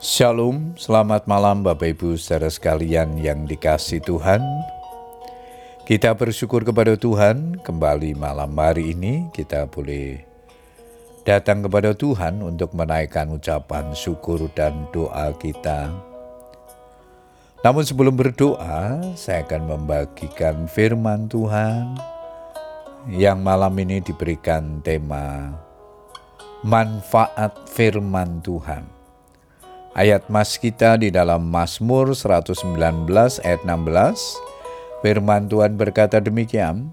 Shalom, selamat malam Bapak Ibu saudara sekalian yang dikasih Tuhan. Kita bersyukur kepada Tuhan kembali malam hari ini kita boleh datang kepada Tuhan untuk menaikkan ucapan syukur dan doa kita. Namun sebelum berdoa, saya akan membagikan firman Tuhan yang malam ini diberikan tema manfaat firman Tuhan. Ayat mas kita di dalam Mazmur 119 ayat 16, firman Tuhan berkata demikian,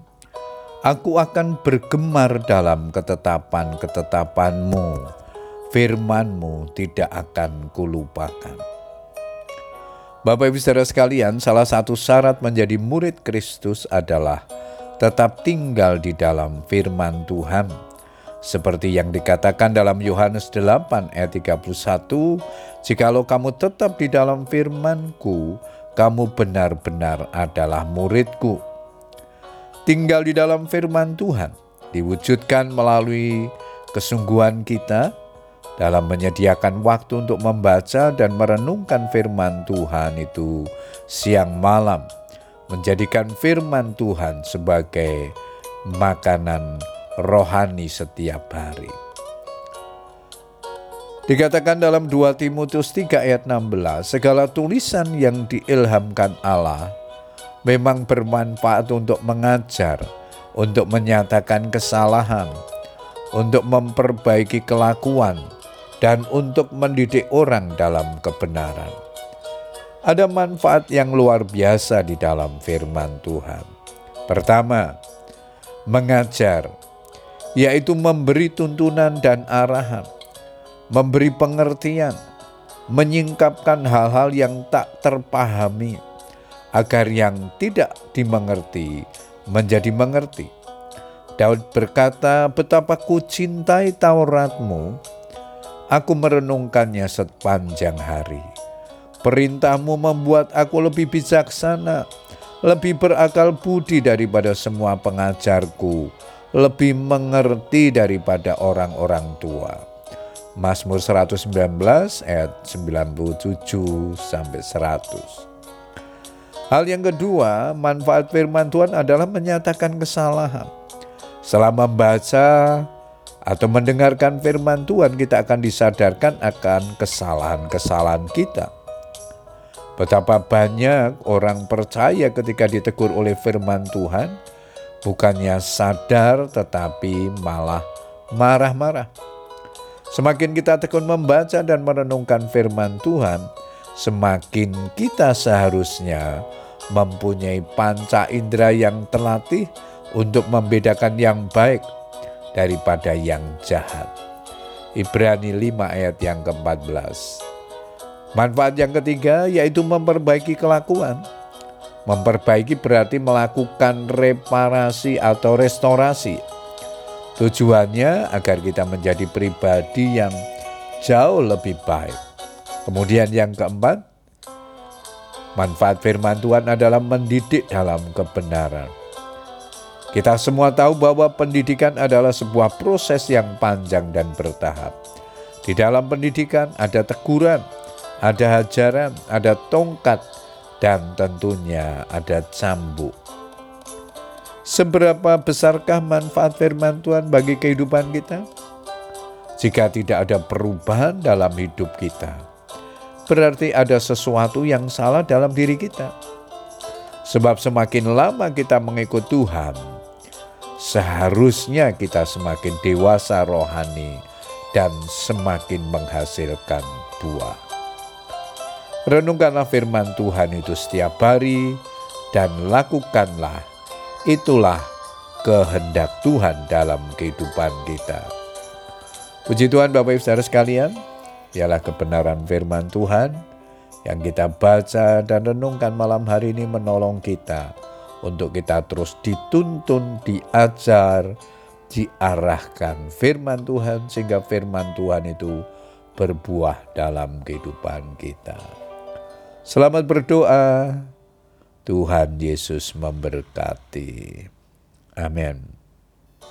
Aku akan bergemar dalam ketetapan-ketetapanmu, firmanmu tidak akan kulupakan. Bapak ibu saudara sekalian, salah satu syarat menjadi murid Kristus adalah tetap tinggal di dalam firman Tuhan seperti yang dikatakan dalam Yohanes 8 ayat 31, Jikalau kamu tetap di dalam firmanku, kamu benar-benar adalah muridku. Tinggal di dalam firman Tuhan diwujudkan melalui kesungguhan kita dalam menyediakan waktu untuk membaca dan merenungkan firman Tuhan itu siang malam, menjadikan firman Tuhan sebagai makanan rohani setiap hari. Dikatakan dalam 2 Timotius 3 ayat 16, segala tulisan yang diilhamkan Allah memang bermanfaat untuk mengajar, untuk menyatakan kesalahan, untuk memperbaiki kelakuan, dan untuk mendidik orang dalam kebenaran. Ada manfaat yang luar biasa di dalam firman Tuhan. Pertama, mengajar yaitu memberi tuntunan dan arahan, memberi pengertian, menyingkapkan hal-hal yang tak terpahami, agar yang tidak dimengerti menjadi mengerti. Daud berkata, betapa ku cintai Tauratmu, aku merenungkannya sepanjang hari. Perintahmu membuat aku lebih bijaksana, lebih berakal budi daripada semua pengajarku, lebih mengerti daripada orang-orang tua. Mazmur 119 ayat 97 sampai 100. Hal yang kedua, manfaat firman Tuhan adalah menyatakan kesalahan. Selama membaca atau mendengarkan firman Tuhan, kita akan disadarkan akan kesalahan-kesalahan kita. Betapa banyak orang percaya ketika ditegur oleh firman Tuhan, bukannya sadar tetapi malah marah-marah. Semakin kita tekun membaca dan merenungkan firman Tuhan, semakin kita seharusnya mempunyai panca indera yang terlatih untuk membedakan yang baik daripada yang jahat. Ibrani 5 ayat yang ke-14. Manfaat yang ketiga yaitu memperbaiki kelakuan. Memperbaiki berarti melakukan reparasi atau restorasi. Tujuannya agar kita menjadi pribadi yang jauh lebih baik. Kemudian yang keempat, manfaat firman Tuhan adalah mendidik dalam kebenaran. Kita semua tahu bahwa pendidikan adalah sebuah proses yang panjang dan bertahap. Di dalam pendidikan ada teguran, ada hajaran, ada tongkat, dan tentunya ada cambuk. Seberapa besarkah manfaat firman Tuhan bagi kehidupan kita? Jika tidak ada perubahan dalam hidup kita, berarti ada sesuatu yang salah dalam diri kita. Sebab semakin lama kita mengikut Tuhan, seharusnya kita semakin dewasa rohani dan semakin menghasilkan buah. Renungkanlah firman Tuhan itu setiap hari dan lakukanlah. Itulah kehendak Tuhan dalam kehidupan kita. Puji Tuhan Bapak Ibu Saudara sekalian, ialah kebenaran firman Tuhan yang kita baca dan renungkan malam hari ini menolong kita untuk kita terus dituntun, diajar, diarahkan firman Tuhan sehingga firman Tuhan itu berbuah dalam kehidupan kita. Selamat berdoa. Tuhan Yesus memberkati. Amin.